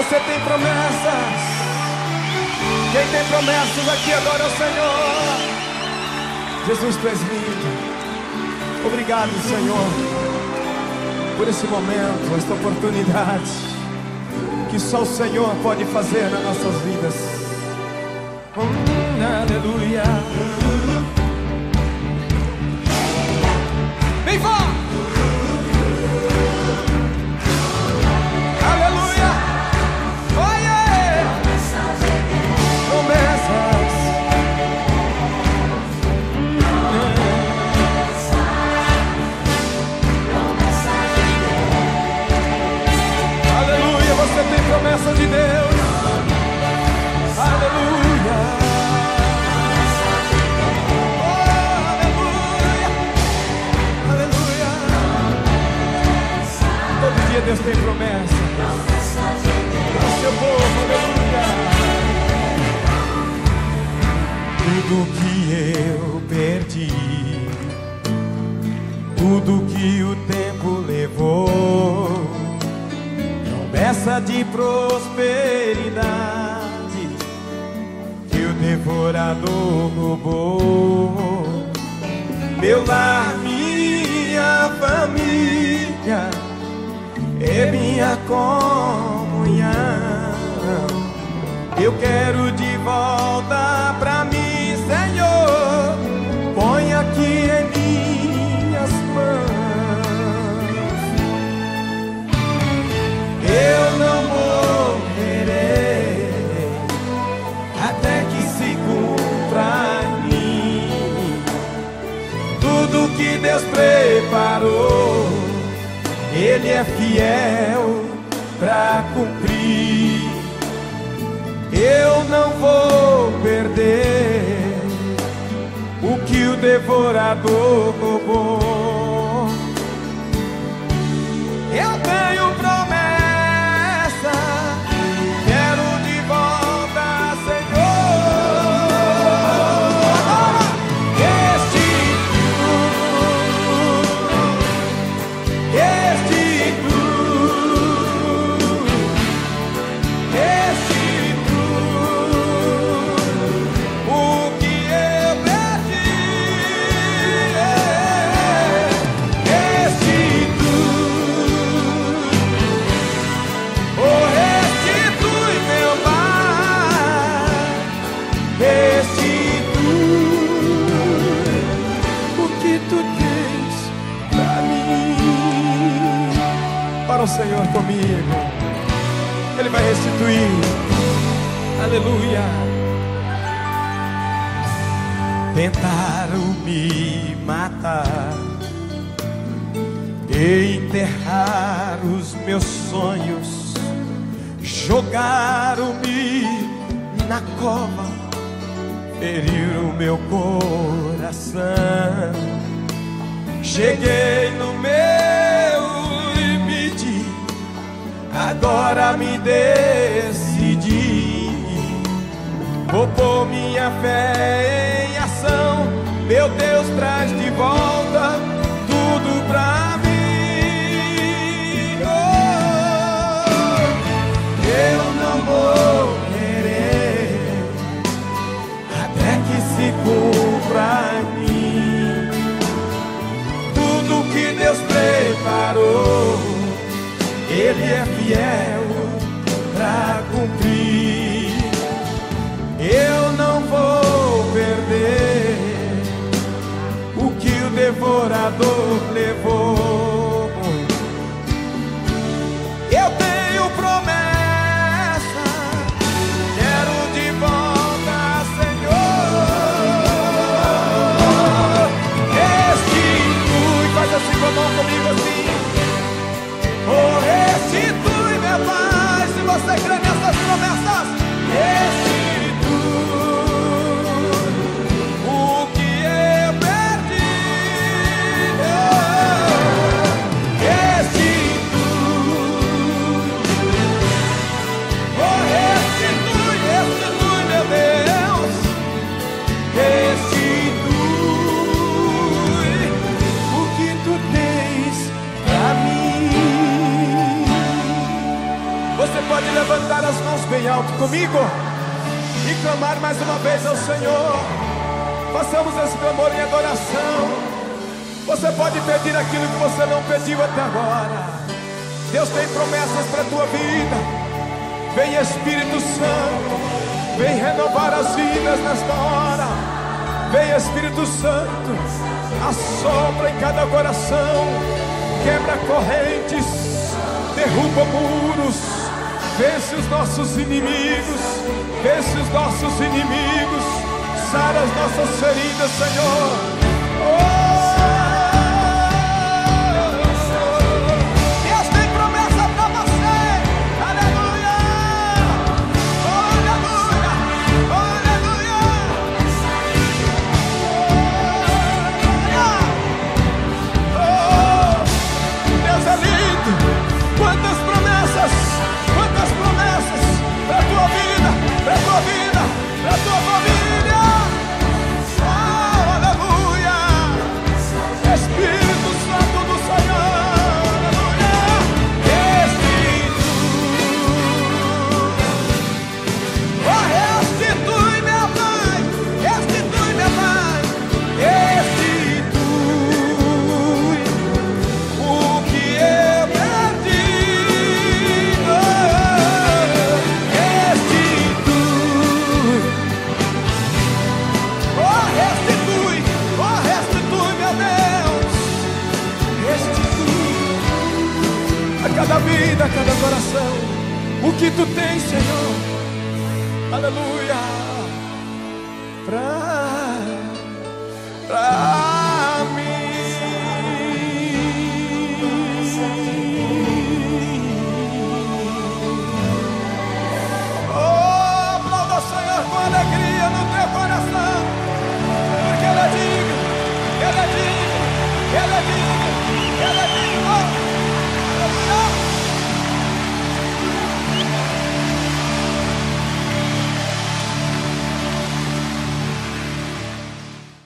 Você tem promessas. Quem tem promessas aqui adora o Senhor. Jesus, tu és. Obrigado, Senhor, por esse momento, esta oportunidade que só o Senhor pode fazer nas nossas vidas. Hum, aleluia. Deus tem promessa. O seu povo. Tudo que eu perdi, tudo que o tempo levou promessa de prosperidade que o devorador roubou. Meu lar, minha Eu quero de volta pra mim, Senhor. Põe aqui em minhas mãos. Eu não morrerei até que se cumpra em mim tudo que Deus preparou. Ele é fiel para cumprir. Eu não vou perder o que o devorador Senhor comigo, Ele vai restituir. Aleluia. Tentaram me matar e enterrar os meus sonhos. Jogaram-me na cova, feriram meu coração. Cheguei no meu agora me decidi. Vou pôr minha fé em ação. Meu Deus traz de volta levou. Eu tenho promessa, quero de volta, Senhor. Restitui, faz assim com a mão comigo assim. Oh, restitui, meu Pai, se você crê nessas promessas. Restitui Você pode levantar as mãos bem alto comigo e clamar mais uma vez ao Senhor. Façamos esse clamor em adoração. Você pode pedir aquilo que você não pediu até agora. Deus tem promessas para a tua vida. Vem Espírito Santo, vem renovar as vidas nesta hora. Vem Espírito Santo, assopra em cada coração, quebra correntes, derruba muros, vence os nossos inimigos, vence os nossos inimigos, sara as nossas feridas, Senhor. Oh! da cada coração. O que tu tens, Senhor. Aleluia. Pra, pra mim. Oh, aplauda o Senhor com alegria no teu coração. Porque ela é digna, ela é digna, ela é digna, ela é digna.